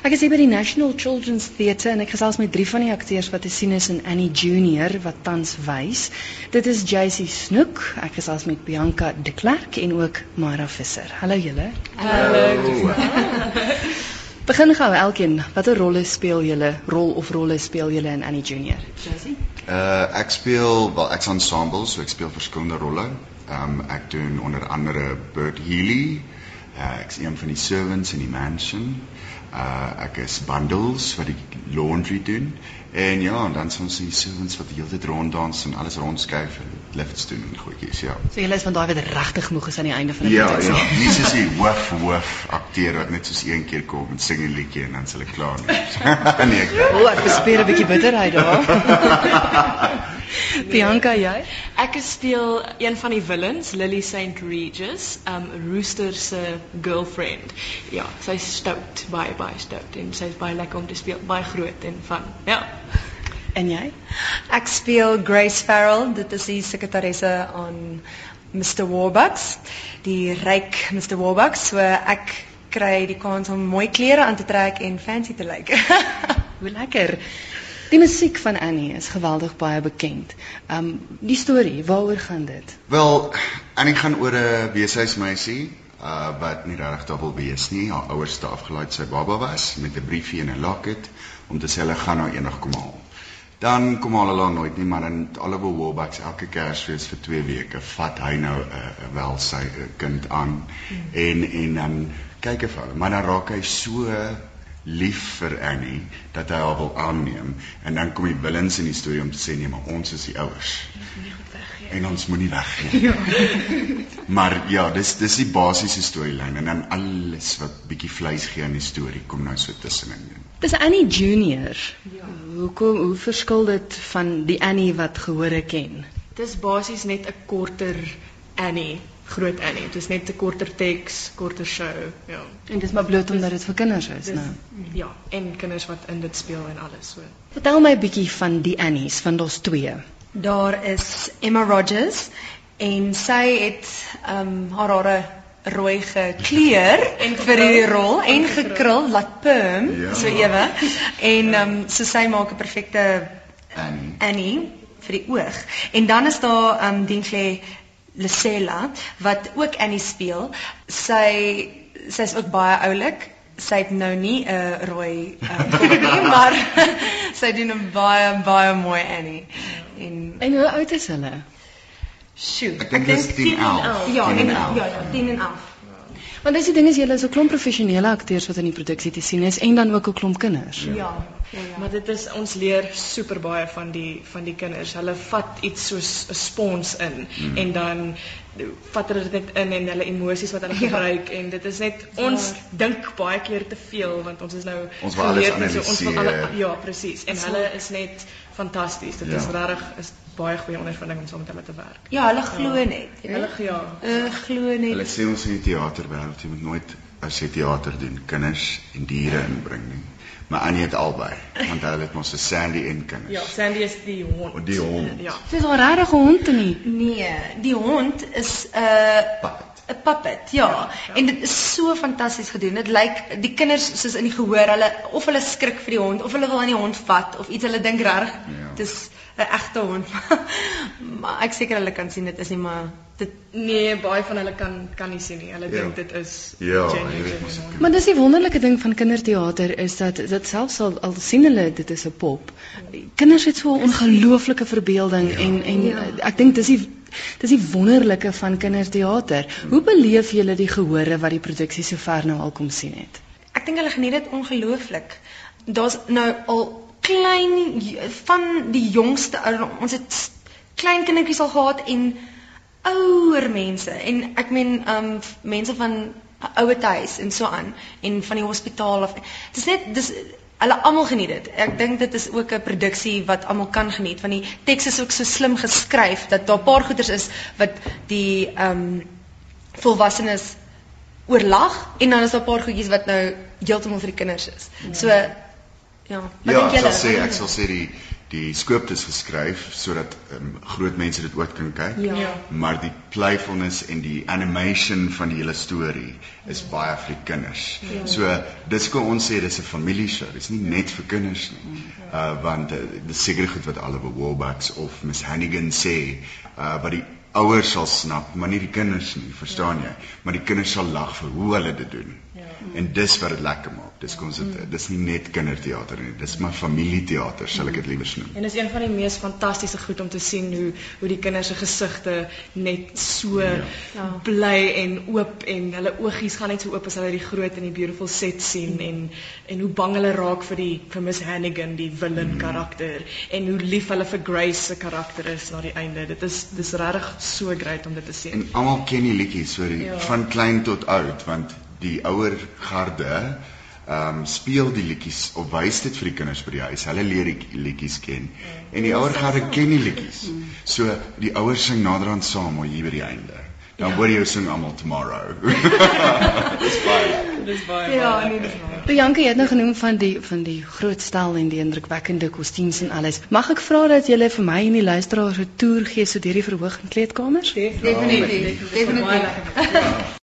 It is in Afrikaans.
Ek is hier by die National Children's Theatre en ek gesels met drie van die akteurs wat te sien is in Annie Junior wat tans wys. Dit is JC Snoek, ek gesels met Bianca De Klerk en ook Mara Visser. Hallo julle. Hallo. Begin gou elkeen, watter rolle speel julle? Rol of rolle speel julle in Annie Junior? JC? Uh ek speel wel ek's ensemble, so ek speel verskillende rolle. Um ek doen onder andere Bert Healy. Uh ek's een van die servants in die mansion. Uh ek is bundles wat die laundry doen. En ja, en dan soms die servants wat die hele tyd ronddans en alles rondskuif en lifts doen en goedjies, ja. So julle is van daai wat regtig moeg is aan die einde van die Ja, produksie. ja, nie soos die hoof hoof akteur wat net soos een keer kom en sing 'n liedjie en dan s'hulle klaar nie. nee, ek O, ek bespeer 'n bietjie bitterheid daar. Bianca, jy? Ek speel een van die villains, Lily St Regis, um Rooster se girlfriend. Ja, sy's stout, baie baie stout en sy's baie lekker om te speel, baie groot en van. Ja. En jy? Ek speel Grace Farrell, dit is die sekretaresse aan Mr Warbucks, die ryk Mr Warbucks. So ek kry die kans om mooi klere aan te trek en fancy te lyk. Hoe lekker. Die musiek van Annie is geweldig baie bekend. Um die storie, waaroor gaan dit? Wel, Annie gaan oor 'n weeshuismeisie uh wat nie regtig wil wees nie. Haar ouers het afgelaai sy baba was met 'n briefie en 'n locket om te sê hulle gaan haar eendag kom haal. Dan kom hulle haar nooit nie, maar dan Oliver Warbucks elke Kersfees vir 2 weke vat hy nou 'n uh, wel sy uh, kind aan en en dan kyk hy vir haar, maar dan raak hy so lief vir Annie dat hy haar wil aanneem en dan kom die villains in die storie om te sê nee, maar ons is die ouers. En ons moenie weggee. Ja. maar ja, dis dis die basiese storielyn en dan alles wat bietjie vleis gee aan die storie kom nou so tussenin. Dis Annie Junior. Ja. Hoekom hoe verskil dit van die Annie wat gehore ken? Dis basies net 'n korter Annie, groot Annie. Dit is net 'n korter teks, korter show, ja. En dis maar bloot omdat dit vir kinders is, Dis nou. ja, en kinders wat in dit speel en alles so. Vertel my 'n bietjie van die Annies, van daar's twee. Daar is Emma Rogers en sy het um haar hare rooi gekleur En vir die gekrul. rol en gekrul. laat perm Ja. so ewe. En um so sy maak 'n perfekte Annie. Annie vir die oog. En dan is daar um Dinkley Lucella wat ook Annie speel. Sy sy's ook baie oulik. Sy het nou nie 'n rooi um, kop nie, maar sy doen 'n baie baie mooi Annie. En En hoe oud is hulle? Sjoe, Ek dink dis 10 11. Ja, 10 en en ja, 11. ja, 10 en 11. Want dis die ding is julle is 'n klomp professionele akteurs wat in die produksie te sien is en dan ook 'n klomp kinders. Ja. Ja, ja. Maar dit is ons leer super baie van die van die kinders. Hulle vat iets soos 'n spons in Mm. en dan vat hulle dit net in en hulle emosies wat hulle Ja. gebruik en dit is net ons dink baie keer te veel want ons is nou Ons wil alles geleerd en so, ons wil alle analiseer. ja, presies. En hulle is net fantasties. Dit Ja. is regtig is baie goeie ondervinding om saam met hulle te werk. Ja, hulle glo net. jy Hulle ja. Hulle glo Hulle net. sê ons in die teaterwêreld jy moet nooit as jy teater doen kinders en diere inbring nie. Maar Annie het albei, want hulle het mos 'n Sandy en kinders. Ja, Sandy is die hond. Oh, die hond. Ja. Dis 'n regte hond nie. Nee, die hond is 'n uh, Puppet. 'n puppet, ja. Ja, ja. En dit is so fantasties gedoen. Dit lyk die kinders soos in die gehoor, hulle of hulle skrik vir die hond of hulle wil aan die hond vat of iets hulle dink reg Ja. dis 'n egte hond. maar ek seker hulle kan sien dit is nie maar dit Nee, baie van hulle kan kan nie sien nie. Hulle Ja. dink dit is Ja, genuine Maar dis die wonderlike ding van kinderteater is dat dit selfs al, al sien hulle dit is 'n pop. Kinders het so 'n ongelooflike verbeelding en en Ja. ek dink dis die dis die wonderlike van kinderteater. Hoe beleef julle die gehore wat die produksie sover nou al kom sien het? Ek dink hulle geniet dit ongelooflik. Daar's nou al klein van die jongste ons het klein kindertjies al gehad en ouer mense en ek meen um mense van ouer huis en so aan en van die hospitaal af. Dis net dis hulle almal geniet dit. Ek dink dit is ook 'n produksie wat almal kan geniet want die teks is ook so slim geskryf dat daar 'n paar goeters is wat die um volwassenes oorlag en dan is daar 'n paar goedjies wat nou heeltemal vir die kinders is. So ja, wat Ja, dink ek sal julle? sê ek sal sê die Die script is geskryf sodat um, groot mense dit ook kan kyk. Ja. Maar die playfulness en die animation van die hele storie is baie vir die kinders. Ja. So dis kom ons sê dis 'n familieshow. Dis nie net vir kinders nie. Uh want uh, dis seker goed wat alle Wallbacks of Miss Hannigan sê, uh wat die ouers sal snap, maar nie die kinders nie, verstaan jy? Maar die kinders sal lag vir hoe hulle dit doen. Ja. En dis wat dit lekker maak. Dis kom dit dis nie net kinderteater nie. Dis maar familieteater, sal ek dit liewer noem. En dis een van die mees fantastiese goed om te sien hoe hoe die kinders se gesigte net so ja. bly en oop en hulle oogies gaan net so oop as hulle die groot en die beautiful set sien mm. en en hoe bang hulle raak vir die vir Miss Hannigan, die villain mm. karakter en hoe lief hulle vir Grace se karakter is na die einde. Dit is dis regtig so great om dit te sien. En almal ken die liedjies, so die ja. van klein tot oud want die ouer garde ehm um, speel die liedjies of wys dit vir die kinders by die huis. Hulle leer die liedjies ken. En die ouer garde ken die liedjies. So die ouers sing naderhand saam hier by die einde. Dan ja. hoor jy sing almal tomorrow. dis baie. Dis baie. Ja, nee, dis baie. Bianca, jy het nou genoem van die van die groot stel en die indrukwekkende kostuums en alles. Mag ek vra dat jy vir my en die luisteraars 'n toer gee so deur die verhoog en kleedkamers? Definitief. Definitief.